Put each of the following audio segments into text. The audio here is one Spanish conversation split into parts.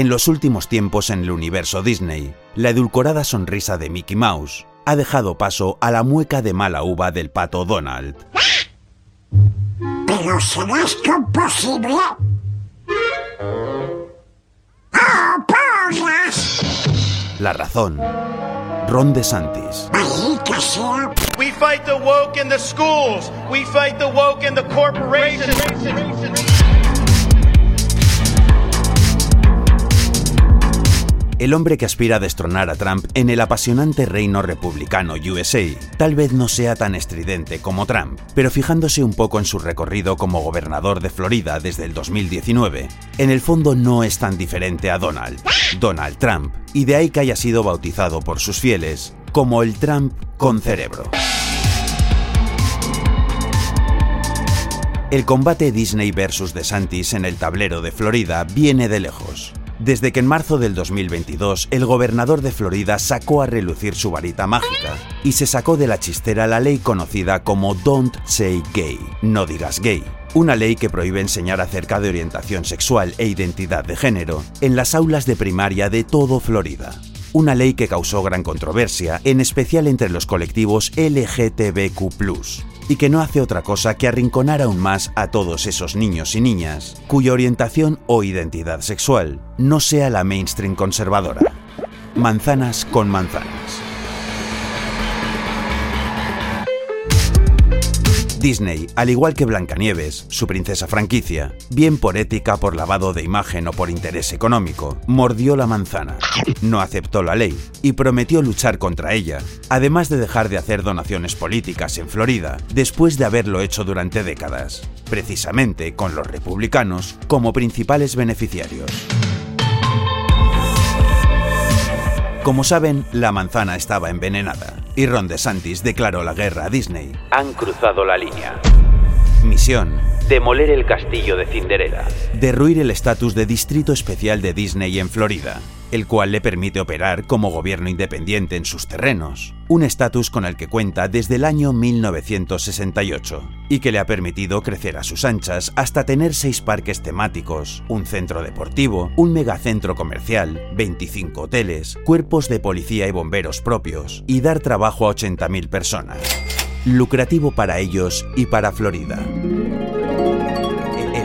En los últimos tiempos en el universo Disney, la edulcorada sonrisa de Mickey Mouse ha dejado paso a la mueca de mala uva del pato Donald. ¿Pero será esto posible? ¡Oh, porras! La razón, Ron DeSantis. We fight the woke in the schools. We fight the woke in the corporations. El hombre que aspira a destronar a Trump en el apasionante reino republicano USA tal vez no sea tan estridente como Trump, pero fijándose un poco en su recorrido como gobernador de Florida desde el 2019, en el fondo no es tan diferente a Donald, Donald Trump, y de ahí que haya sido bautizado por sus fieles como el Trump con cerebro. El combate Disney versus DeSantis en el tablero de Florida viene de lejos. Desde que en marzo del 2022 el gobernador de Florida sacó a relucir su varita mágica y se sacó de la chistera la ley conocida como Don't Say Gay, no digas gay, una ley que prohíbe enseñar acerca de orientación sexual e identidad de género en las aulas de primaria de todo Florida. Una ley que causó gran controversia, en especial entre los colectivos LGTBQ, y que no hace otra cosa que arrinconar aún más a todos esos niños y niñas cuya orientación o identidad sexual no sea la mainstream conservadora. Manzanas con manzanas. Disney, al igual que Blancanieves, su princesa franquicia, bien por ética, por lavado de imagen o por interés económico, mordió la manzana, no aceptó la ley y prometió luchar contra ella, además de dejar de hacer donaciones políticas en Florida después de haberlo hecho durante décadas, precisamente con los republicanos como principales beneficiarios. Como saben, la manzana estaba envenenada y Ron DeSantis declaró la guerra a Disney. Han cruzado la línea. Misión: Demoler el castillo de Cinderella. derruir el estatus de distrito especial de Disney en Florida, el cual le permite operar como gobierno independiente en sus terrenos, un estatus con el que cuenta desde el año 1968 y que le ha permitido crecer a sus anchas hasta tener seis parques temáticos, un centro deportivo, un megacentro comercial, 25 hoteles, cuerpos de policía y bomberos propios y dar trabajo a 80.000 personas. Lucrativo para ellos y para Florida.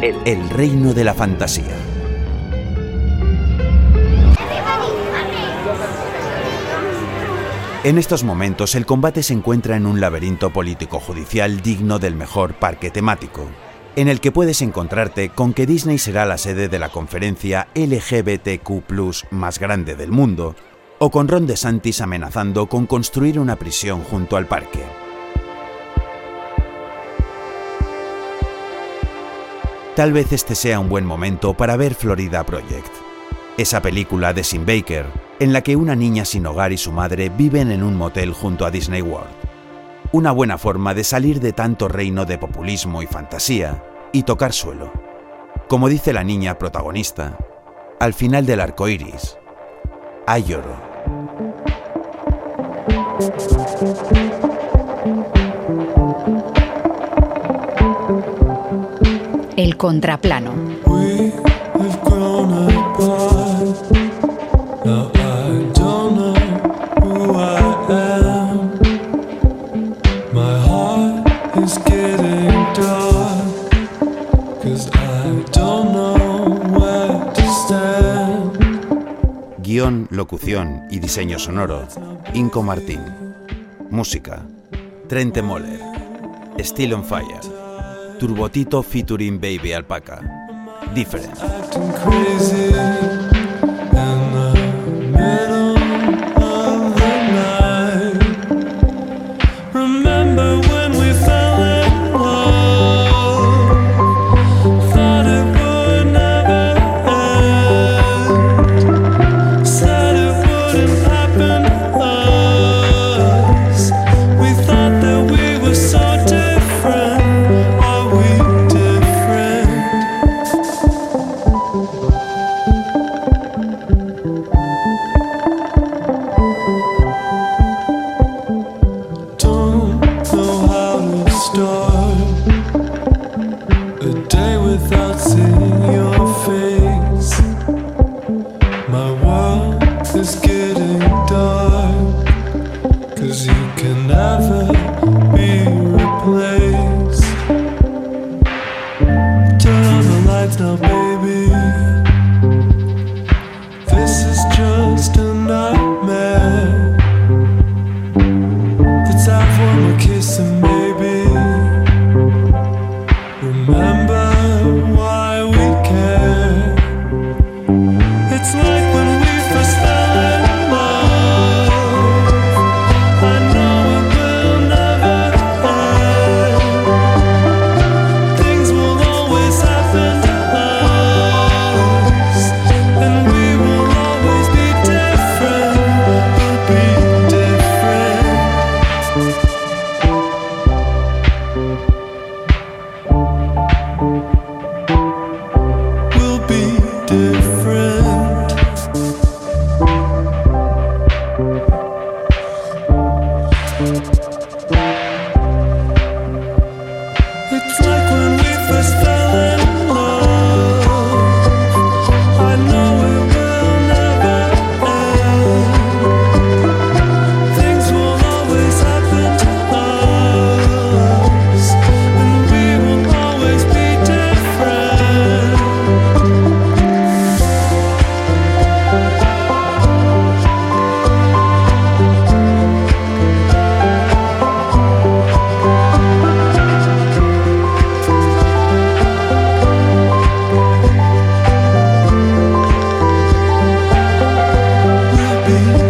El, el reino de la fantasía. En estos momentos el combate se encuentra en un laberinto político-judicial digno del mejor parque temático, en el que puedes encontrarte con que Disney será la sede de la conferencia LGBTQ más grande del mundo, o con Ron DeSantis amenazando con construir una prisión junto al parque. Tal vez este sea un buen momento para ver Florida Project, esa película de Sim Baker, en la que una niña sin hogar y su madre viven en un motel junto a Disney World. Una buena forma de salir de tanto reino de populismo y fantasía y tocar suelo. Como dice la niña protagonista, al final del arco iris, hay lloro. El contraplano. Y diseño sonoro, Inco Martín. Música, Trente Moller. Still on Fire. Turbotito featuring Baby Alpaca. Different. dark, cause you can never. You.